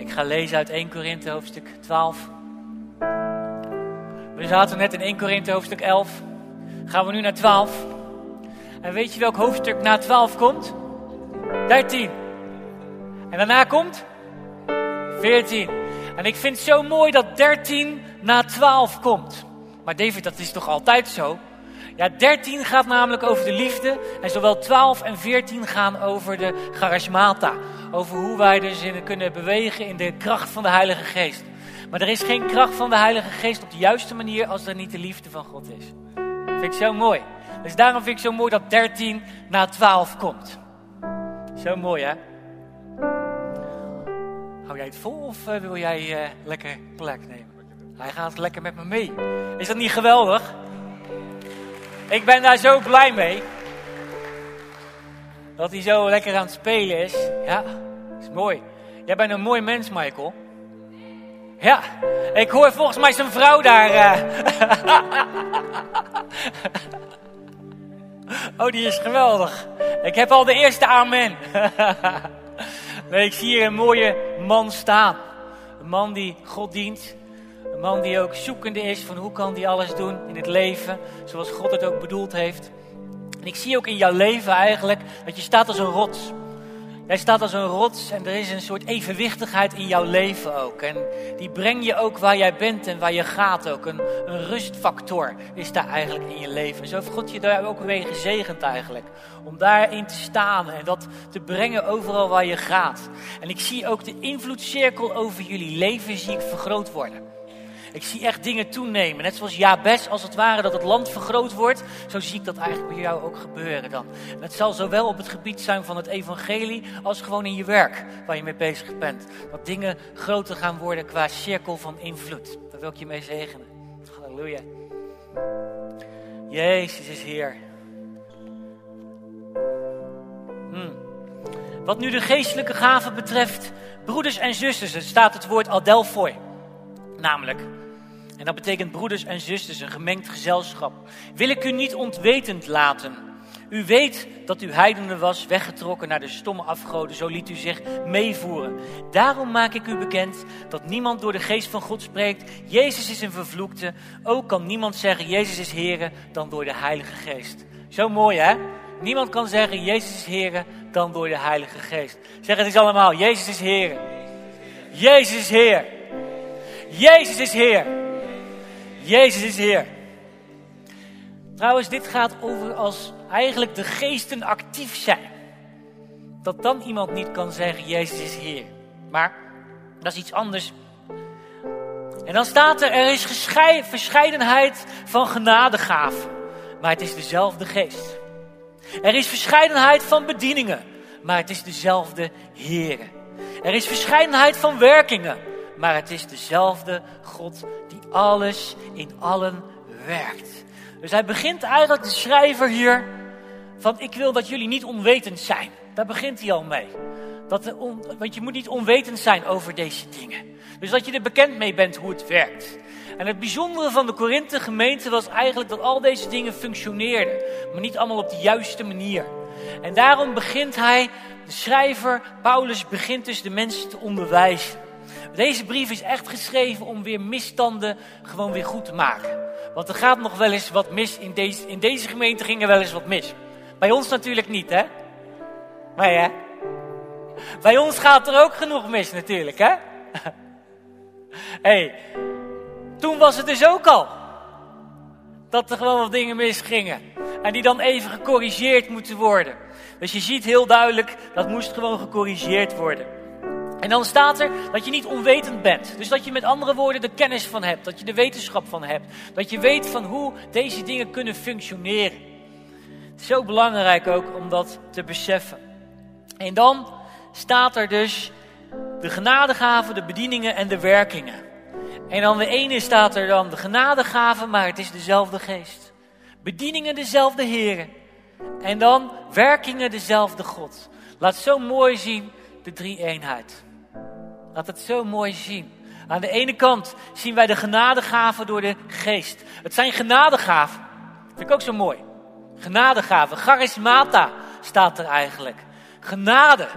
Ik ga lezen uit 1 Korinthe hoofdstuk 12. We zaten net in 1 Korinthe hoofdstuk 11. Gaan we nu naar 12. En weet je welk hoofdstuk na 12 komt? 13. En daarna komt 14. En ik vind het zo mooi dat 13 na 12 komt. Maar David, dat is toch altijd zo? Ja, 13 gaat namelijk over de liefde. En zowel 12 en 14 gaan over de charismata. Over hoe wij dus in, kunnen bewegen in de kracht van de Heilige Geest. Maar er is geen kracht van de Heilige Geest op de juiste manier als er niet de liefde van God is. Dat vind ik zo mooi. Dus daarom vind ik zo mooi dat 13 na 12 komt. Zo mooi hè? Hou jij het vol of uh, wil jij uh, lekker plek nemen? Hij gaat lekker met me mee. Is dat niet geweldig? Ik ben daar zo blij mee. Dat hij zo lekker aan het spelen is. Ja, is mooi. Jij bent een mooi mens, Michael. Ja, ik hoor volgens mij zijn vrouw daar. Uh... oh, die is geweldig. Ik heb al de eerste amen. nee, ik zie hier een mooie man staan. Een man die God dient. Een man die ook zoekende is van hoe kan die alles doen in het leven. Zoals God het ook bedoeld heeft. En ik zie ook in jouw leven eigenlijk dat je staat als een rots. Jij staat als een rots en er is een soort evenwichtigheid in jouw leven ook. En die breng je ook waar jij bent en waar je gaat ook. Een, een rustfactor is daar eigenlijk in je leven. En zo heeft God je daar ook weer gezegend eigenlijk. Om daarin te staan en dat te brengen overal waar je gaat. En ik zie ook de invloedcirkel over jullie leven zie ik vergroot worden. Ik zie echt dingen toenemen. Net zoals Jabes, als het ware, dat het land vergroot wordt. Zo zie ik dat eigenlijk bij jou ook gebeuren dan. En het zal zowel op het gebied zijn van het evangelie, als gewoon in je werk waar je mee bezig bent. Dat dingen groter gaan worden qua cirkel van invloed. Daar wil ik je mee zegenen. Halleluja. Jezus is Heer. Hmm. Wat nu de geestelijke gaven betreft, broeders en zusters, er staat het woord adelphoi. Namelijk, en dat betekent broeders en zusters, een gemengd gezelschap. Wil ik u niet ontwetend laten. U weet dat u heidenen was, weggetrokken naar de stomme afgoden, zo liet u zich meevoeren. Daarom maak ik u bekend dat niemand door de geest van God spreekt. Jezus is een vervloekte. Ook kan niemand zeggen, Jezus is Heer, dan door de Heilige Geest. Zo mooi hè? Niemand kan zeggen, Jezus is Heer, dan door de Heilige Geest. Zeg het eens allemaal, Jezus is Heer. Jezus is Heer. Jezus is Heer. Jezus is Heer. Trouwens, dit gaat over als eigenlijk de geesten actief zijn. Dat dan iemand niet kan zeggen, Jezus is Heer. Maar dat is iets anders. En dan staat er, er is verscheidenheid van genadegaven. Maar het is dezelfde geest. Er is verscheidenheid van bedieningen. Maar het is dezelfde Heer. Er is verscheidenheid van werkingen maar het is dezelfde God die alles in allen werkt. Dus hij begint eigenlijk de schrijver hier van ik wil dat jullie niet onwetend zijn. Daar begint hij al mee. Dat want je moet niet onwetend zijn over deze dingen. Dus dat je er bekend mee bent hoe het werkt. En het bijzondere van de Korinthe gemeente was eigenlijk dat al deze dingen functioneerden. Maar niet allemaal op de juiste manier. En daarom begint hij, de schrijver, Paulus, begint dus de mensen te onderwijzen. Deze brief is echt geschreven om weer misstanden gewoon weer goed te maken. Want er gaat nog wel eens wat mis. In deze, in deze gemeente ging er wel eens wat mis. Bij ons natuurlijk niet, hè? Maar ja. Bij ons gaat er ook genoeg mis natuurlijk, hè? hey, toen was het dus ook al. Dat er gewoon wat dingen misgingen. En die dan even gecorrigeerd moeten worden. Dus je ziet heel duidelijk, dat moest gewoon gecorrigeerd worden. En dan staat er dat je niet onwetend bent. Dus dat je met andere woorden de kennis van hebt. Dat je de wetenschap van hebt. Dat je weet van hoe deze dingen kunnen functioneren. Het is zo belangrijk ook om dat te beseffen. En dan staat er dus de genadegaven, de bedieningen en de werkingen. En dan de ene staat er dan de genadegaven, maar het is dezelfde geest. Bedieningen dezelfde heren. En dan werkingen dezelfde God. Laat zo mooi zien de drie eenheid. Laat het zo mooi zien. Aan de ene kant zien wij de genadegaven door de geest. Het zijn genadegaven. Vind ik ook zo mooi. Genadegaven. Charismata staat er eigenlijk. Genade.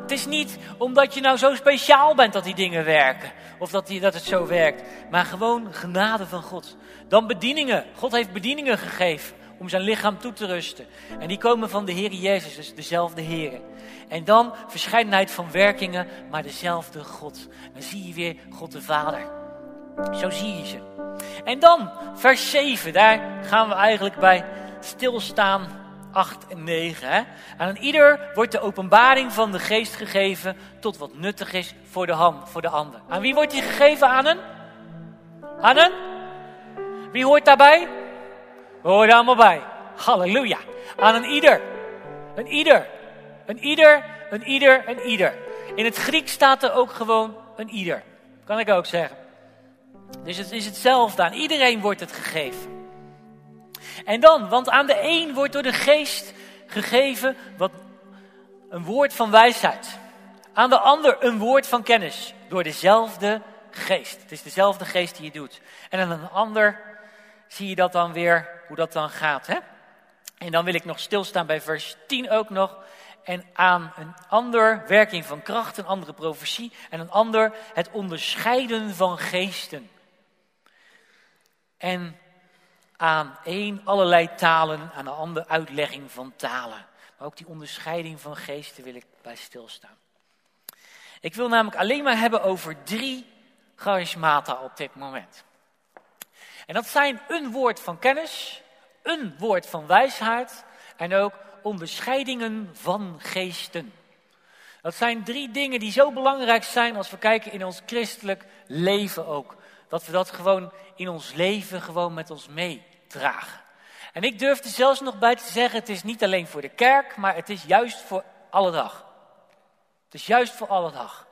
Het is niet omdat je nou zo speciaal bent dat die dingen werken. Of dat, die, dat het zo werkt. Maar gewoon genade van God. Dan bedieningen. God heeft bedieningen gegeven om zijn lichaam toe te rusten. En die komen van de Heer Jezus, dus dezelfde Heer. En dan verscheidenheid van werkingen, maar dezelfde God. Dan zie je weer God de Vader. Zo zie je ze. En dan, vers 7, daar gaan we eigenlijk bij stilstaan. 8 en 9. Hè? Aan ieder wordt de openbaring van de geest gegeven tot wat nuttig is voor de, hand, voor de ander. Aan wie wordt die gegeven? Aan een? Aan een? Wie hoort daarbij? We horen allemaal bij. Halleluja. Aan een ieder. Een ieder. Een ieder, een ieder, een ieder. In het Grieks staat er ook gewoon een ieder. Kan ik ook zeggen. Dus het is hetzelfde. Aan iedereen wordt het gegeven. En dan, want aan de een wordt door de geest gegeven wat een woord van wijsheid. Aan de ander een woord van kennis. Door dezelfde geest. Het is dezelfde geest die je doet. En aan een ander zie je dat dan weer, hoe dat dan gaat. Hè? En dan wil ik nog stilstaan bij vers 10 ook nog. En aan een ander werking van kracht, een andere profetie. En een ander het onderscheiden van geesten. En aan één allerlei talen, aan de ander uitlegging van talen. Maar ook die onderscheiding van geesten wil ik bij stilstaan. Ik wil namelijk alleen maar hebben over drie charismata op dit moment. En dat zijn een woord van kennis, een woord van wijsheid en ook onderscheidingen van geesten. Dat zijn drie dingen die zo belangrijk zijn als we kijken in ons christelijk leven ook. Dat we dat gewoon in ons leven gewoon met ons meedragen. En ik durf er zelfs nog bij te zeggen, het is niet alleen voor de kerk, maar het is juist voor alle dag. Het is juist voor alle dag.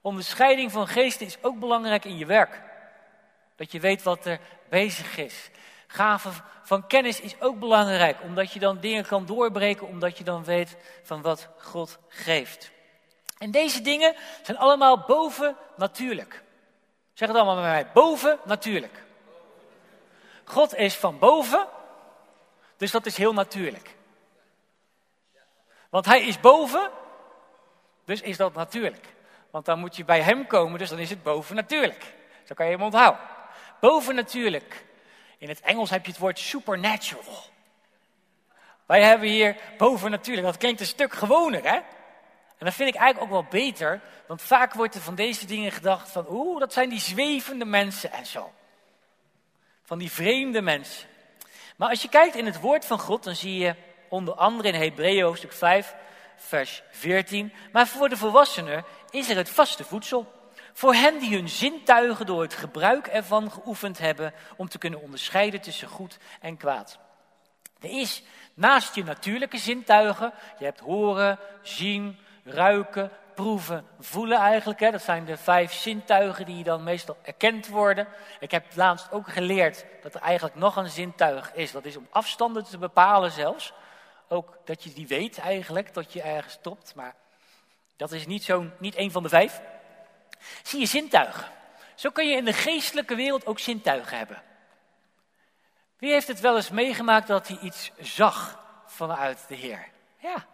Onderscheiding van geesten is ook belangrijk in je werk. Dat je weet wat er bezig is. Gaven van kennis is ook belangrijk, omdat je dan dingen kan doorbreken, omdat je dan weet van wat God geeft. En deze dingen zijn allemaal boven natuurlijk. Zeg het allemaal met mij, boven natuurlijk. God is van boven, dus dat is heel natuurlijk. Want hij is boven, dus is dat natuurlijk. Want dan moet je bij hem komen, dus dan is het boven natuurlijk. Zo kan je hem onthouden. Boven natuurlijk. In het Engels heb je het woord supernatural. Wij hebben hier boven natuurlijk. Dat klinkt een stuk gewoner, hè? En dat vind ik eigenlijk ook wel beter, want vaak wordt er van deze dingen gedacht van, oeh, dat zijn die zwevende mensen en zo. Van die vreemde mensen. Maar als je kijkt in het woord van God, dan zie je onder andere in Hebreeën hoofdstuk 5, vers 14, maar voor de volwassenen is er het vaste voedsel. Voor hen die hun zintuigen door het gebruik ervan geoefend hebben om te kunnen onderscheiden tussen goed en kwaad. Er is naast je natuurlijke zintuigen, je hebt horen, zien, ruiken, proeven, voelen eigenlijk. Hè. Dat zijn de vijf zintuigen die dan meestal erkend worden. Ik heb laatst ook geleerd dat er eigenlijk nog een zintuig is. Dat is om afstanden te bepalen zelfs. Ook dat je die weet eigenlijk, dat je ergens stopt. Maar dat is niet, zo, niet een van de vijf. Zie je zintuigen. Zo kun je in de geestelijke wereld ook zintuigen hebben. Wie heeft het wel eens meegemaakt dat hij iets zag vanuit de Heer? Ja.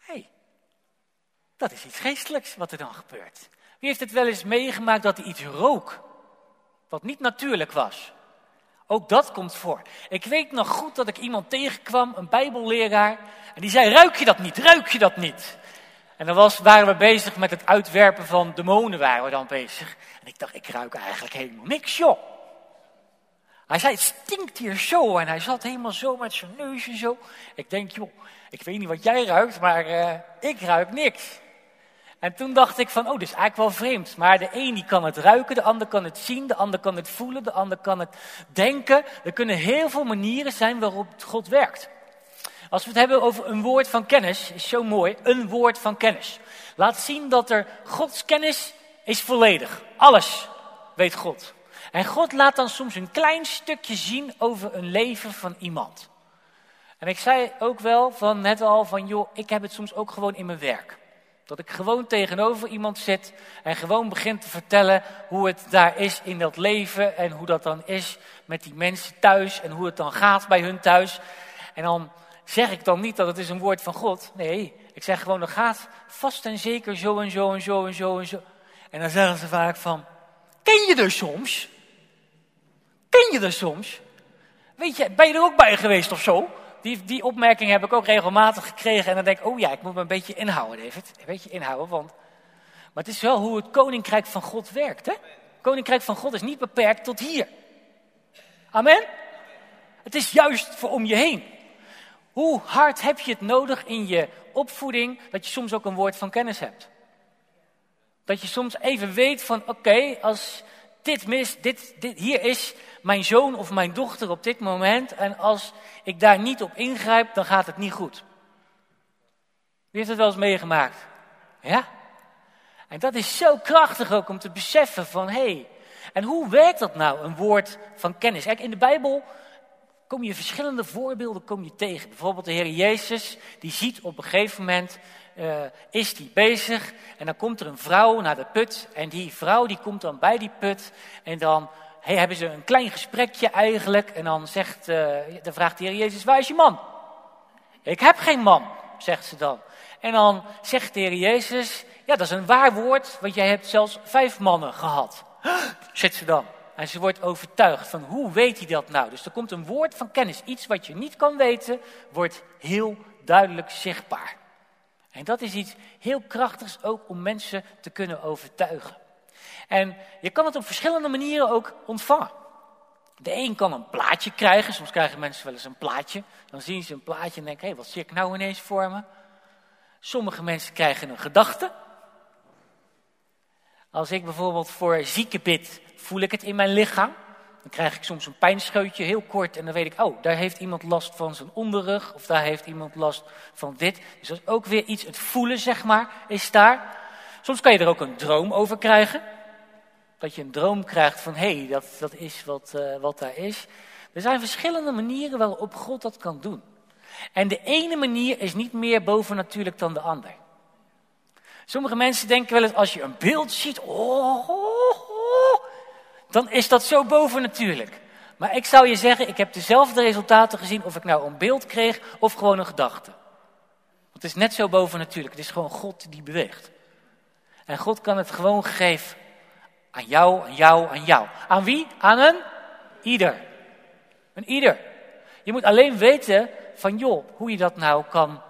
hey, dat is iets geestelijks wat er dan gebeurt. Wie heeft het wel eens meegemaakt dat hij iets rook, wat niet natuurlijk was? Ook dat komt voor. Ik weet nog goed dat ik iemand tegenkwam, een bijbelleraar, en die zei, ruik je dat niet, ruik je dat niet? En dan was, waren we bezig met het uitwerpen van demonen, waren we dan bezig. En ik dacht, ik ruik eigenlijk helemaal niks, joh. Hij zei, het stinkt hier zo. En hij zat helemaal zo met zijn neusje zo. Ik denk, joh, ik weet niet wat jij ruikt, maar uh, ik ruik niks. En toen dacht ik van, oh, dit is eigenlijk wel vreemd. Maar de een die kan het ruiken, de ander kan het zien, de ander kan het voelen, de ander kan het denken. Er kunnen heel veel manieren zijn waarop God werkt. Als we het hebben over een woord van kennis, is zo mooi, een woord van kennis. Laat zien dat er Gods kennis is volledig. Alles weet God. En God laat dan soms een klein stukje zien over een leven van iemand. En ik zei ook wel van net al van joh, ik heb het soms ook gewoon in mijn werk. Dat ik gewoon tegenover iemand zit en gewoon begin te vertellen hoe het daar is in dat leven en hoe dat dan is met die mensen thuis en hoe het dan gaat bij hun thuis. En dan zeg ik dan niet dat het is een woord van God. Nee, Ik zeg gewoon, dat gaat vast en zeker zo en zo en zo en zo en zo. En dan zeggen ze vaak van, ken je er soms? Ken je er soms? Weet je, ben je er ook bij geweest of zo? Die, die opmerking heb ik ook regelmatig gekregen. En dan denk ik, oh ja, ik moet me een beetje inhouden, David. Een beetje inhouden, want... Maar het is wel hoe het koninkrijk van God werkt, hè? Het koninkrijk van God is niet beperkt tot hier. Amen? Het is juist voor om je heen. Hoe hard heb je het nodig in je opvoeding dat je soms ook een woord van kennis hebt? Dat je soms even weet van oké, als dit mis, dit, dit, hier is mijn zoon of mijn dochter op dit moment en als ik daar niet op ingrijp, dan gaat het niet goed. Wie heeft het wel eens meegemaakt? Ja? En dat is zo krachtig ook om te beseffen van hé, hey, en hoe werkt dat nou, een woord van kennis? Kijk, in de Bijbel kom je verschillende voorbeelden kom je tegen. Bijvoorbeeld de Heer Jezus, die ziet op een gegeven moment, uh, is die bezig en dan komt er een vrouw naar de put en die vrouw die komt dan bij die put en dan hebben ze een klein gesprekje eigenlijk en dan, zegt, uh, dan vraagt de Heer Jezus, waar is je man? Ik heb geen man, zegt ze dan. En dan zegt de Heer Jezus, ja dat is een waar woord, want jij hebt zelfs vijf mannen gehad. Zegt ze dan. En ze wordt overtuigd van hoe weet hij dat nou? Dus er komt een woord van kennis. Iets wat je niet kan weten, wordt heel duidelijk zichtbaar. En dat is iets heel krachtigs ook om mensen te kunnen overtuigen. En je kan het op verschillende manieren ook ontvangen. De een kan een plaatje krijgen. Soms krijgen mensen wel eens een plaatje. Dan zien ze een plaatje en denken, hé, hey, wat zie ik nou ineens voor me? Sommige mensen krijgen een gedachte. Als ik bijvoorbeeld voor zieken bid, voel ik het in mijn lichaam. Dan krijg ik soms een pijnscheutje, heel kort, en dan weet ik, oh, daar heeft iemand last van zijn onderrug, of daar heeft iemand last van dit. Dus dat is ook weer iets, het voelen, zeg maar, is daar. Soms kan je er ook een droom over krijgen. Dat je een droom krijgt van, hé, hey, dat, dat is wat, uh, wat daar is. Er zijn verschillende manieren waarop God dat kan doen. En de ene manier is niet meer bovennatuurlijk dan de ander. Sommige mensen denken wel eens, als je een beeld ziet, oh, dan is dat zo bovennatuurlijk. Maar ik zou je zeggen, ik heb dezelfde resultaten gezien of ik nou een beeld kreeg of gewoon een gedachte. Het is net zo bovennatuurlijk, het is gewoon God die beweegt. En God kan het gewoon geven aan jou, aan jou, aan jou. Aan wie? Aan een ieder. Een ieder. Je moet alleen weten van joh, hoe je dat nou kan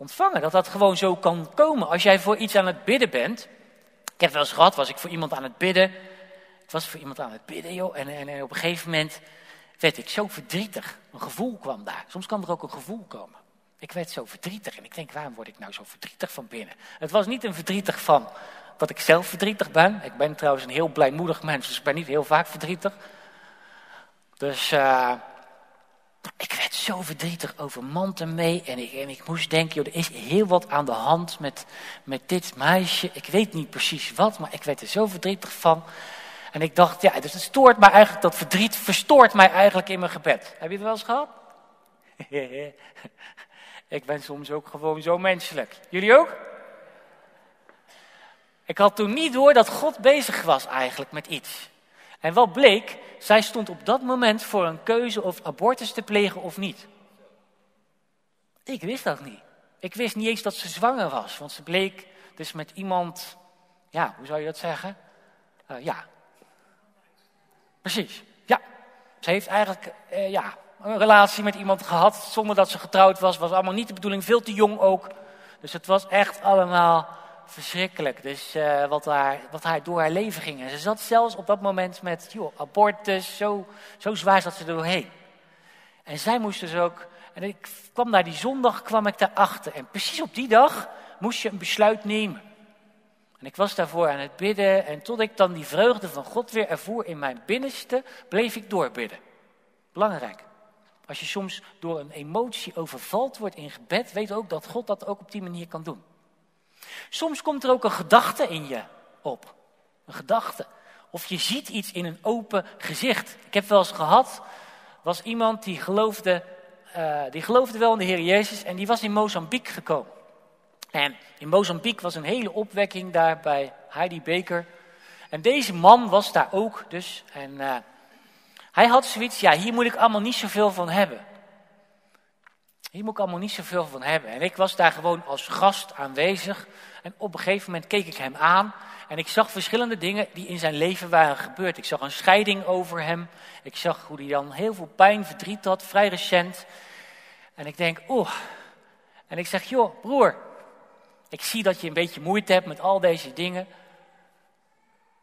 ontvangen. Dat dat gewoon zo kan komen. Als jij voor iets aan het bidden bent. Ik heb wel eens gehad, was ik voor iemand aan het bidden. Ik was voor iemand aan het bidden, joh. En, en, op een gegeven moment werd ik zo verdrietig. Een gevoel kwam daar. Soms kan er ook een gevoel komen. Ik werd zo verdrietig. En ik denk, waarom word ik nou zo verdrietig van binnen? Het was niet een verdrietig van dat ik zelf verdrietig ben. Ik ben trouwens een heel blijmoedig mens, dus ik ben niet heel vaak verdrietig. Dus uh, ik werd zo verdrietig over Manten mee. En ik, en ik moest denken, joh, er is heel wat aan de hand met, met dit meisje. Ik weet niet precies wat, maar ik werd er zo verdrietig van. En ik dacht, ja, dus het stoort mij eigenlijk, dat verdriet verstoort mij eigenlijk in mijn gebed. Heb je het wel eens gehad? ik ben soms ook gewoon zo menselijk. Jullie ook? Ik had toen niet door dat God bezig was eigenlijk met iets. En wat bleek, zij stond op dat moment voor een keuze of abortus te plegen of niet. Ik wist dat niet. Ik wist niet eens dat ze zwanger was, want ze bleek dus met iemand, ja, hoe zou je dat zeggen? Uh, ja. Precies, ja. Ze heeft eigenlijk, uh, ja, een relatie met iemand gehad zonder dat ze getrouwd was. Was allemaal niet de bedoeling, veel te jong ook. Dus het was echt allemaal verschrikkelijk. Dus uh, wat, haar, wat haar door haar leven ging. En ze zat zelfs op dat moment met joh, abortus, zo, zo zwaar zat ze er doorheen. En zij moest dus ook, en ik kwam daar die zondag, kwam ik daarachter. En precies op die dag moest je een besluit nemen. En ik was daarvoor aan het bidden en tot ik dan die vreugde van God weer ervoer in mijn binnenste, bleef ik doorbidden. Belangrijk. Als je soms door een emotie overvalt wordt in gebed, weet ook dat God dat ook op die manier kan doen. Soms komt er ook een gedachte in je op. Een gedachte. Of je ziet iets in een open gezicht. Ik heb wel eens gehad, was iemand die geloofde, uh, die geloofde wel in de Heer Jezus en die was in Mozambique gekomen. En in Mozambique was een hele opwekking daar bij Heidi Baker. En deze man was daar ook dus. En uh, hij had zoiets, ja hier moet ik allemaal niet zoveel van hebben. Hier moet ik allemaal niet zoveel van hebben. En ik was daar gewoon als gast aanwezig. En op een gegeven moment keek ik hem aan. En ik zag verschillende dingen die in zijn leven waren gebeurd. Ik zag een scheiding over hem. Ik zag hoe hij dan heel veel pijn, verdriet had, vrij recent. En ik denk, oeh. En ik zeg, joh, broer. Ik zie dat je een beetje moeite hebt met al deze dingen.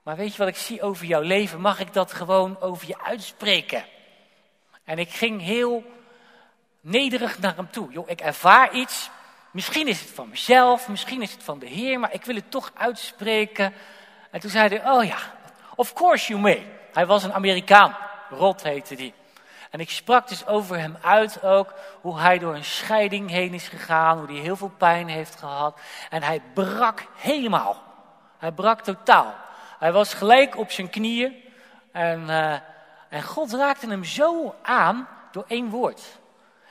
Maar weet je wat ik zie over jouw leven? Mag ik dat gewoon over je uitspreken? En ik ging heel nederig naar hem toe. Joh, ik ervaar iets. Misschien is het van mezelf, misschien is het van de Heer, maar ik wil het toch uitspreken. En toen zei hij, oh ja, of course you may. Hij was een Amerikaan, Rot heette die. En ik sprak dus over hem uit ook, hoe hij door een scheiding heen is gegaan, hoe hij heel veel pijn heeft gehad. En hij brak helemaal. Hij brak totaal. Hij was gelijk op zijn knieën. En, uh, en God raakte hem zo aan door één woord.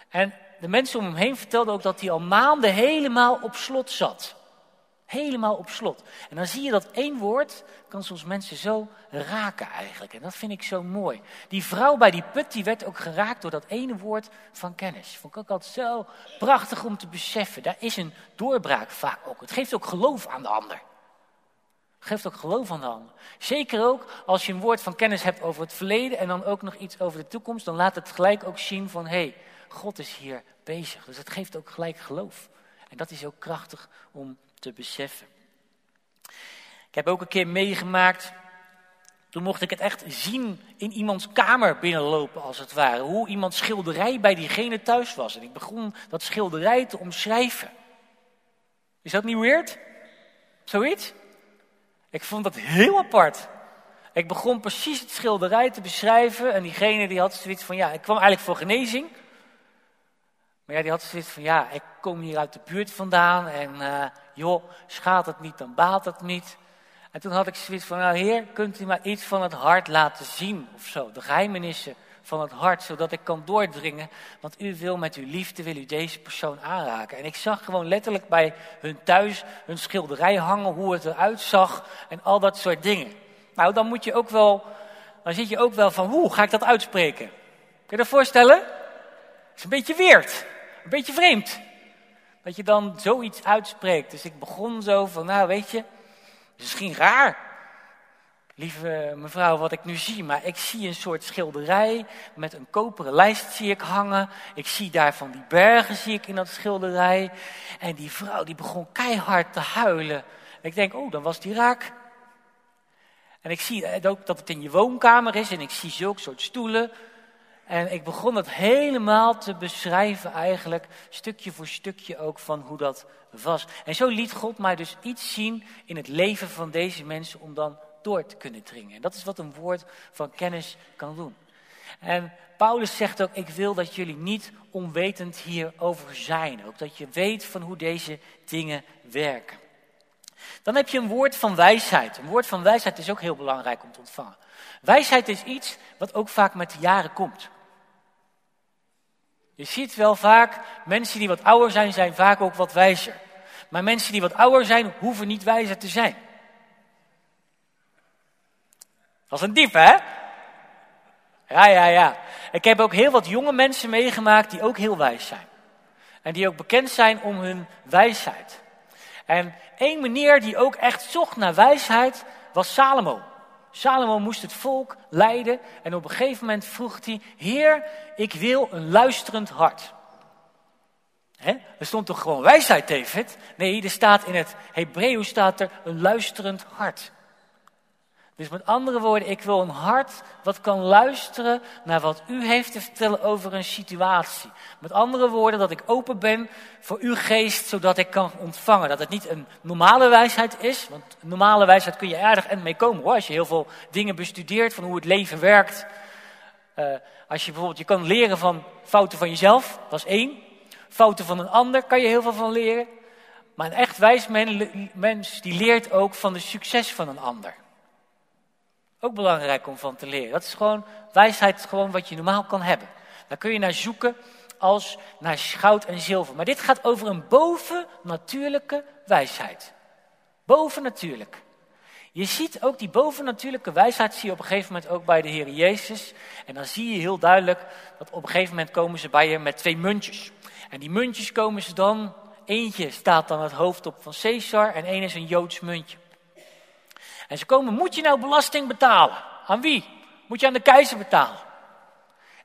En de mensen om hem heen vertelden ook dat hij al maanden helemaal op slot zat. Helemaal op slot. En dan zie je dat één woord kan soms mensen zo raken eigenlijk. En dat vind ik zo mooi. Die vrouw bij die put, die werd ook geraakt door dat ene woord van kennis. Vond ik ook altijd zo prachtig om te beseffen. Daar is een doorbraak vaak ook. Het geeft ook geloof aan de ander. Het geeft ook geloof aan de ander. Zeker ook als je een woord van kennis hebt over het verleden en dan ook nog iets over de toekomst. Dan laat het gelijk ook zien van, hé, hey, God is hier bezig. Dus het geeft ook gelijk geloof. En dat is ook krachtig om te beseffen. Ik heb ook een keer meegemaakt. Toen mocht ik het echt zien in iemands kamer binnenlopen, als het ware. Hoe iemand schilderij bij diegene thuis was. En ik begon dat schilderij te omschrijven. Is dat niet weird? Zoiets? Ik vond dat heel apart. Ik begon precies het schilderij te beschrijven. En diegene die had zoiets van, ja, ik kwam eigenlijk voor genezing. Maar ja, die had zoiets van, ja, ik kom hier uit de buurt vandaan en uh, joh, schaadt het niet, dan baat het niet. En toen had ik zoiets van, nou heer, kunt u maar iets van het hart laten zien of zo. De geheimenissen van het hart, zodat ik kan doordringen. Want u wil met uw liefde, wil u deze persoon aanraken. En ik zag gewoon letterlijk bij hun thuis hun schilderij hangen, hoe het eruit zag en al dat soort dingen. Nou, dan moet je ook wel, dan zit je ook wel van, hoe ga ik dat uitspreken? Kun je dat voorstellen? Het is een beetje weerd. Een beetje vreemd. Dat je dan zoiets uitspreekt. Dus ik begon zo van, nou weet je, misschien raar. Lieve mevrouw, wat ik nu zie, maar ik zie een soort schilderij met een koperen lijst zie ik hangen. Ik zie daar van die bergen zie ik in dat schilderij. En die vrouw die begon keihard te huilen. En ik denk, oh, dan was die raak. En ik zie ook dat het in je woonkamer is en ik zie zulke soort stoelen en ik begon het helemaal te beschrijven eigenlijk, stukje voor stukje ook van hoe dat was. En zo liet God mij dus iets zien in het leven van deze mensen om dan door te kunnen dringen. En dat is wat een woord van kennis kan doen. En Paulus zegt ook, ik wil dat jullie niet onwetend hierover zijn. Ook dat je weet van hoe deze dingen werken. Dan heb je een woord van wijsheid. Een woord van wijsheid is ook heel belangrijk om te ontvangen. Wijsheid is iets wat ook vaak met de jaren komt. Je ziet wel vaak, mensen die wat ouder zijn, zijn vaak ook wat wijzer. Maar mensen die wat ouder zijn, hoeven niet wijzer te zijn. Dat is een diep, hè? Ja, ja, ja. Ik heb ook heel wat jonge mensen meegemaakt die ook heel wijs zijn. En die ook bekend zijn om hun wijsheid. En één meneer die ook echt zocht naar wijsheid was Salomo. Salomo moest het volk leiden en op een gegeven moment vroeg hij, Heer, ik wil een luisterend hart. Er stond toch gewoon wijsheid, David? Nee, er staat in het Hebreeuws staat er een luisterend hart. Dus met andere woorden, ik wil een hart wat kan luisteren naar wat u heeft te vertellen over een situatie. Met andere woorden, dat ik open ben voor uw geest, zodat ik kan ontvangen. Dat het niet een normale wijsheid is, want normale wijsheid kun je aardig en mee komen hoor. Als je heel veel dingen bestudeert van hoe het leven werkt. Uh, als je bijvoorbeeld, je kan leren van fouten van jezelf, dat is één. Fouten van een ander kan je heel veel van leren. Maar een echt wijs mens, die leert ook van de succes van een ander. Ook belangrijk om van te leren. Dat is gewoon wijsheid, gewoon wat je normaal kan hebben. Daar kun je naar zoeken als naar goud en zilver. Maar dit gaat over een bovennatuurlijke wijsheid. Bovennatuurlijk. Je ziet ook die bovennatuurlijke wijsheid, zie je op een gegeven moment ook bij de Heer Jezus. En dan zie je heel duidelijk dat op een gegeven moment komen ze bij je met twee muntjes. En die muntjes komen ze dan, eentje staat dan het hoofd op van Caesar en één is een Joods muntje. En ze komen, moet je nou belasting betalen? Aan wie? Moet je aan de keizer betalen?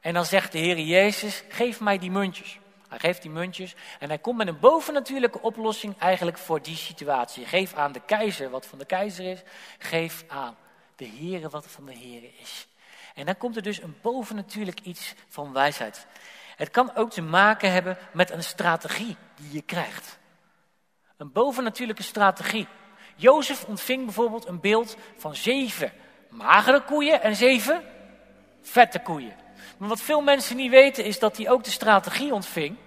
En dan zegt de Heer Jezus, geef mij die muntjes. Hij geeft die muntjes en hij komt met een bovennatuurlijke oplossing eigenlijk voor die situatie. Geef aan de keizer wat van de keizer is. Geef aan de Heer wat van de Heer is. En dan komt er dus een bovennatuurlijk iets van wijsheid. Het kan ook te maken hebben met een strategie die je krijgt. Een bovennatuurlijke strategie. Jozef ontving bijvoorbeeld een beeld van zeven magere koeien en zeven vette koeien. Maar wat veel mensen niet weten is dat hij ook de strategie ontving.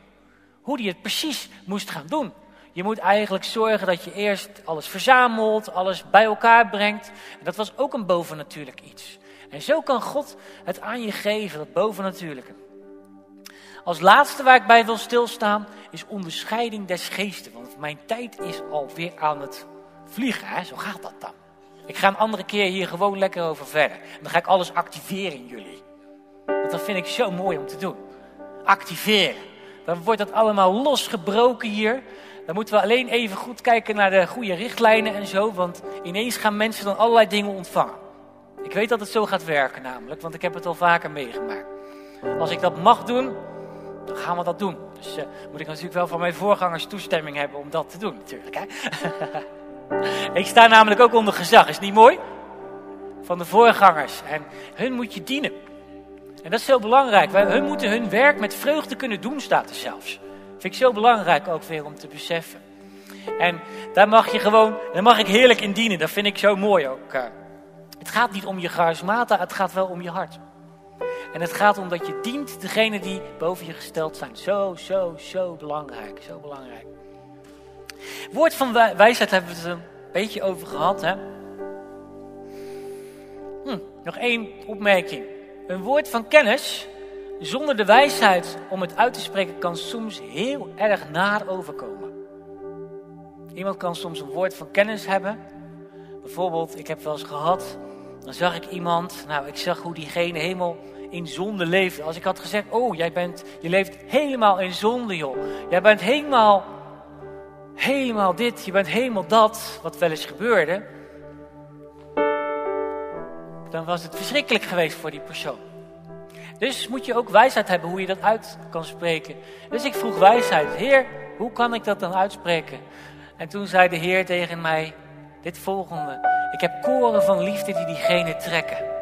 Hoe hij het precies moest gaan doen. Je moet eigenlijk zorgen dat je eerst alles verzamelt, alles bij elkaar brengt. En dat was ook een bovennatuurlijk iets. En zo kan God het aan je geven, dat bovennatuurlijke. Als laatste waar ik bij wil stilstaan is onderscheiding des geesten. Want mijn tijd is alweer aan het vliegen. Hè? Zo gaat dat dan. Ik ga een andere keer hier gewoon lekker over verder. En dan ga ik alles activeren in jullie. Want dat vind ik zo mooi om te doen. Activeren. Dan wordt dat allemaal losgebroken hier. Dan moeten we alleen even goed kijken naar de goede richtlijnen en zo. Want ineens gaan mensen dan allerlei dingen ontvangen. Ik weet dat het zo gaat werken namelijk, want ik heb het al vaker meegemaakt. Als ik dat mag doen, dan gaan we dat doen. Dus uh, moet ik natuurlijk wel van mijn voorgangers toestemming hebben om dat te doen natuurlijk. Hè? ik sta namelijk ook onder gezag, is niet mooi? Van de voorgangers. En hun moet je dienen. En dat is heel belangrijk. Wij, hun moeten hun werk met vreugde kunnen doen, staat er zelfs. Vind ik zo belangrijk ook weer om te beseffen. En daar mag je gewoon, daar mag ik heerlijk in dienen. Dat vind ik zo mooi ook. Eh. Het gaat niet om je charismata, het gaat wel om je hart. En het gaat om dat je dient degene die boven je gesteld zijn. Zo, zo, zo belangrijk. Zo belangrijk. Woord van wijsheid hebben we het een beetje over gehad. Hè? Hm, nog één opmerking. Een woord van kennis zonder de wijsheid om het uit te spreken kan soms heel erg naar overkomen. Iemand kan soms een woord van kennis hebben. Bijvoorbeeld, ik heb wel eens gehad, dan zag ik iemand, nou ik zag hoe diegene helemaal in zonde leefde. Als ik had gezegd, oh jij bent, je leeft helemaal in zonde joh. Jij bent helemaal, helemaal dit, je bent helemaal dat, wat wel eens gebeurde dan was het verschrikkelijk geweest voor die persoon. Dus moet je ook wijsheid hebben hoe je dat uit kan spreken. Dus ik vroeg wijsheid. Heer, hoe kan ik dat dan uitspreken? En toen zei de Heer tegen mij dit volgende. Ik heb koren van liefde die diegene trekken.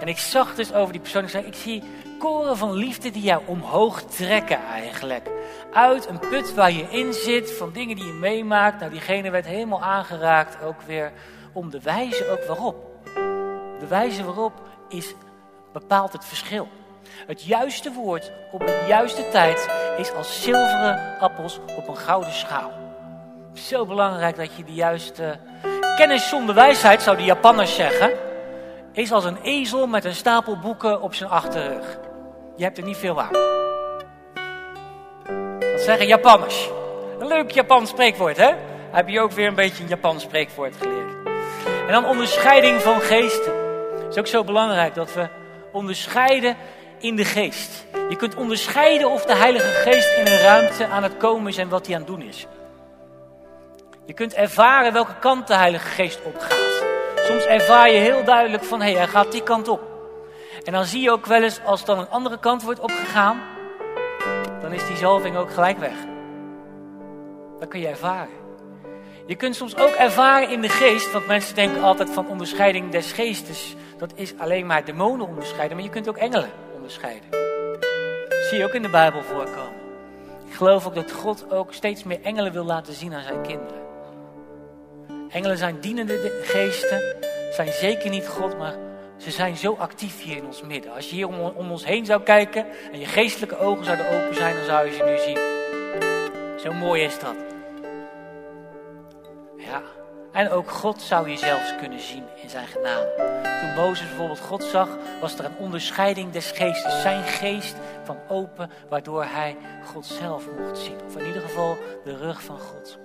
En ik zag dus over die persoon. Ik zei, ik zie koren van liefde die jou omhoog trekken eigenlijk. Uit een put waar je in zit, van dingen die je meemaakt. Nou, diegene werd helemaal aangeraakt ook weer om de wijze ook waarop. De wijze waarop is, bepaalt het verschil. Het juiste woord op de juiste tijd is als zilveren appels op een gouden schaal. Zo belangrijk dat je de juiste kennis zonder wijsheid, zou de Japanners zeggen, is als een ezel met een stapel boeken op zijn achterrug. Je hebt er niet veel aan. Dat zeggen Japanners. Een leuk Japans spreekwoord, hè? Heb je ook weer een beetje een Japans spreekwoord geleerd. En dan onderscheiding van geesten. Het is ook zo belangrijk dat we onderscheiden in de geest. Je kunt onderscheiden of de Heilige Geest in een ruimte aan het komen is en wat hij aan het doen is. Je kunt ervaren welke kant de Heilige Geest opgaat. Soms ervaar je heel duidelijk van, hé, hey, hij gaat die kant op. En dan zie je ook wel eens, als dan een andere kant wordt opgegaan, dan is die zalving ook gelijk weg. Dat kun je ervaren. Je kunt soms ook ervaren in de geest, want mensen denken altijd van onderscheiding des geestes dat is alleen maar demonen onderscheiden, maar je kunt ook engelen onderscheiden. Dat zie je ook in de Bijbel voorkomen. Ik geloof ook dat God ook steeds meer engelen wil laten zien aan zijn kinderen. Engelen zijn dienende geesten, zijn zeker niet God, maar ze zijn zo actief hier in ons midden. Als je hier om, ons heen zou kijken en je geestelijke ogen zouden open zijn, dan zou je ze nu zien. Zo mooi is dat. Ja. En ook God zou je zelfs kunnen zien in zijn genade. Toen Mozes bijvoorbeeld God zag, was er een onderscheiding des geestes. Zijn geest van open, waardoor hij God zelf mocht zien. Of in ieder geval de rug van God.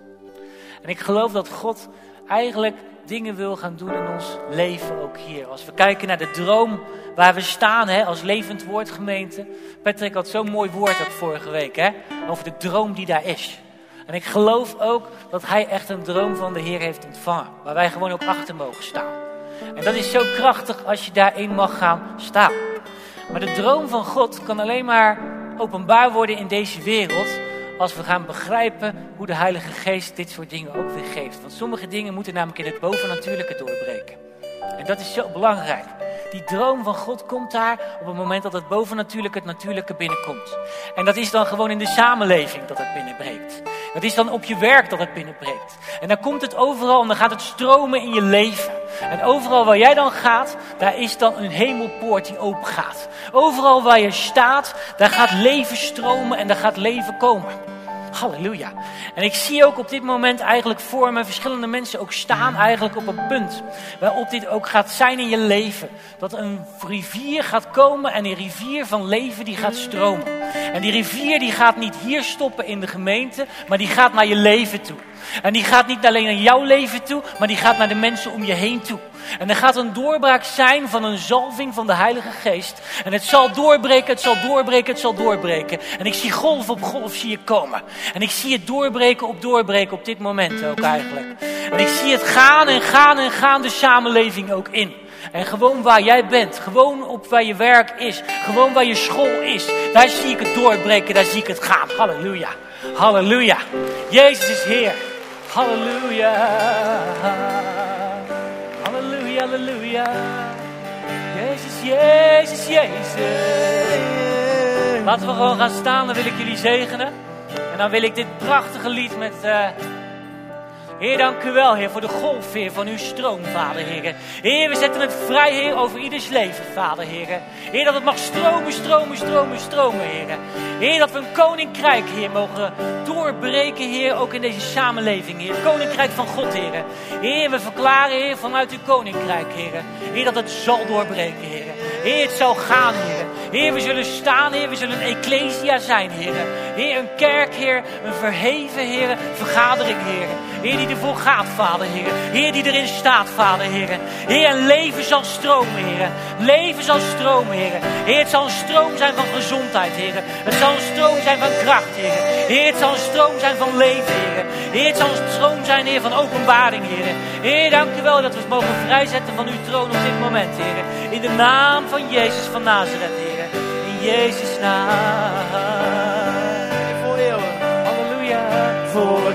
En ik geloof dat God eigenlijk dingen wil gaan doen in ons leven ook hier. Als we kijken naar de droom waar we staan hè, als levend woordgemeente. Patrick had zo'n mooi woord ook vorige week hè, over de droom die daar is. En ik geloof ook dat hij echt een droom van de Heer heeft ontvangen. Waar wij gewoon ook achter mogen staan. En dat is zo krachtig als je daarin mag gaan staan. Maar de droom van God kan alleen maar openbaar worden in deze wereld als we gaan begrijpen hoe de Heilige Geest dit soort dingen ook weer geeft. Want sommige dingen moeten namelijk in het bovennatuurlijke doorbreken. En dat is zo belangrijk. Die droom van God komt daar op het moment dat het bovennatuurlijke het natuurlijke binnenkomt. En dat is dan gewoon in de samenleving dat het binnenbreekt. Dat is dan op je werk dat het binnenbreekt. En dan komt het overal en dan gaat het stromen in je leven. En overal waar jij dan gaat, daar is dan een hemelpoort die open gaat. Overal waar je staat, daar gaat leven stromen en daar gaat leven komen. Halleluja. En ik zie ook op dit moment eigenlijk voor me verschillende mensen ook staan eigenlijk op een punt waarop dit ook gaat zijn in je leven. Dat een rivier gaat komen en een rivier van leven die gaat stromen. En die rivier die gaat niet hier stoppen in de gemeente, maar die gaat naar je leven toe. En die gaat niet alleen naar jouw leven toe, maar die gaat naar de mensen om je heen toe. En er gaat een doorbraak zijn van een zalving van de Heilige Geest. En het zal doorbreken, het zal doorbreken, het zal doorbreken. En ik zie golf op golf zie je komen. En ik zie het doorbreken op doorbreken op dit moment ook eigenlijk. En ik zie het gaan en gaan en gaan de samenleving ook in. En gewoon waar jij bent, gewoon op waar je werk is, gewoon waar je school is, daar zie ik het doorbreken, daar zie ik het gaan. Halleluja, halleluja. Jezus is Heer. Halleluja. Halleluja, halleluja. Jezus, Jezus, Jezus. Laten we gewoon gaan staan, dan wil ik jullie zegenen. En dan wil ik dit prachtige lied met... Uh, Heer, dank u wel, Heer, voor de golf, Heer, van uw stroom, Vader, Heer. Heer, we zetten het vrij, Heer, over ieders leven, Vader, Heer. Heer, dat het mag stromen, stromen, stromen, stromen, Heer. Heer, dat we een koninkrijk, Heer, mogen doorbreken, Heer, ook in deze samenleving, Heer. Koninkrijk van God, Heer. Heer, we verklaren, Heer, vanuit uw koninkrijk, Heer. Heer, dat het zal doorbreken, Heer. Heer, het zal gaan, Heer. Heer, we zullen staan, Heer. We zullen een ecclesia zijn, Heer. Heer, een kerk, Heer. Een verheven, Heer. Vergadering, Heer. Heer, die ervoor gaat, Vader, Heer. Heer, die erin staat, Vader, Heer. Heer, een leven zal stromen, Heer. Leven zal stromen, Heer. Heer, het zal een stroom zijn van gezondheid, Heer. Het zal een stroom zijn van kracht, Heer. Heer, het zal een stroom zijn van leven, Heer. Heer, het zal een stroom zijn, Heer, van openbaring, Heer. Heer, dank u wel dat we het mogen vrijzetten van uw troon op dit moment, Heer. In de naam van Jezus van Nazareth, Heer. In Jezus' naam. Voor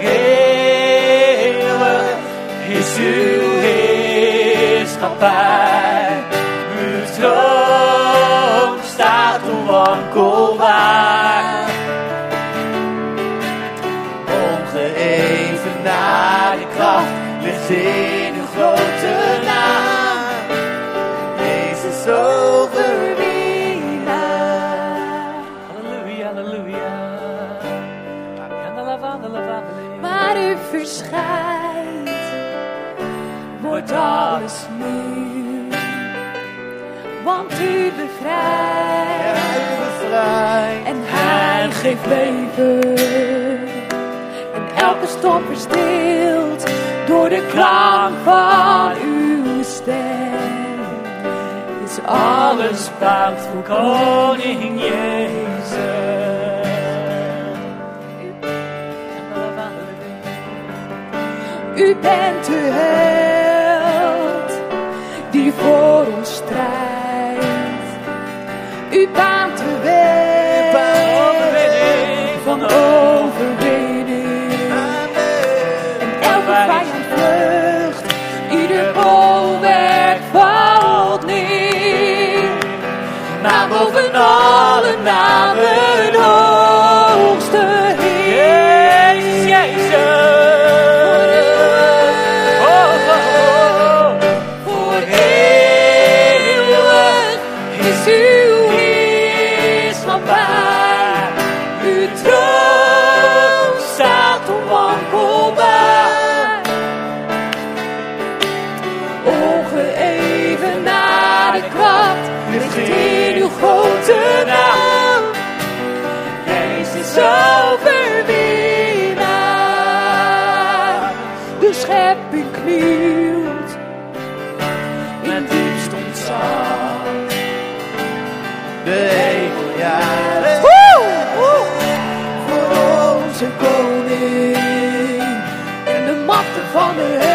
is uw heerschappij. Uw troon staat onwankelbaar. Ongeëven naar de kracht ligt in geeft leven. En elke storm verstilt door de klank van uw stem. Is alles bouwt voor koning Jezus. U bent de held die voor for me.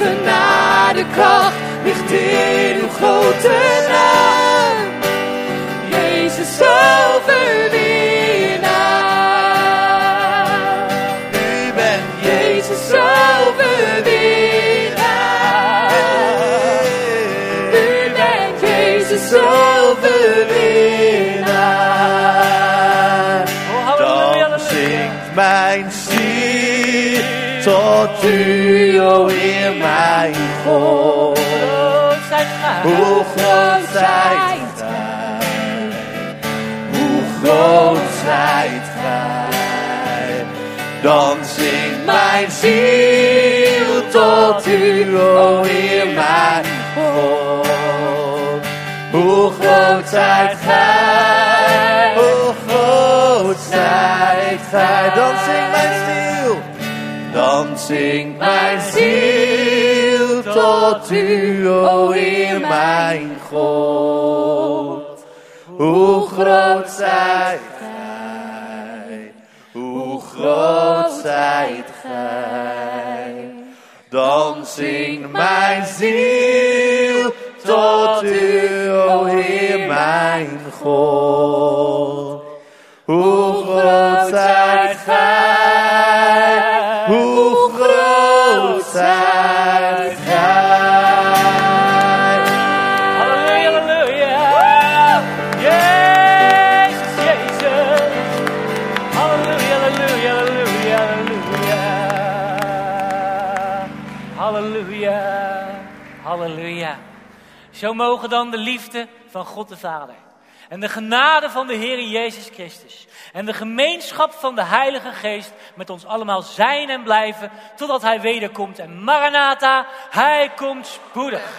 Opgeheven naar de kracht ligt in uw grote naam. Jezus overwinnaar. U bent Jezus overwinnaar. U bent Jezus overwinnaar. Oh, Dan zingt mijn ziel tot u, o God. Gij. Hoe groot zijt gij? Hoe groot zijt gij? Dan zingt mijn ziel tot u, o Heer, mijn God. Hoe groot zijt gij? Hoe groot zijt gij? Dan zingt mijn ziel. Dan zingt mijn ziel tot u, o Heer, mijn God. Hoe groot zijt gij? Hoe groot zijt gij? Dan zingt mijn ziel tot u, o Heer, mijn God. Hoe groot Zo mogen dan de liefde van God de Vader. En de genade van de Heer Jezus Christus. En de gemeenschap van de Heilige Geest met ons allemaal zijn en blijven. Totdat Hij wederkomt. En Maranatha, Hij komt spoedig.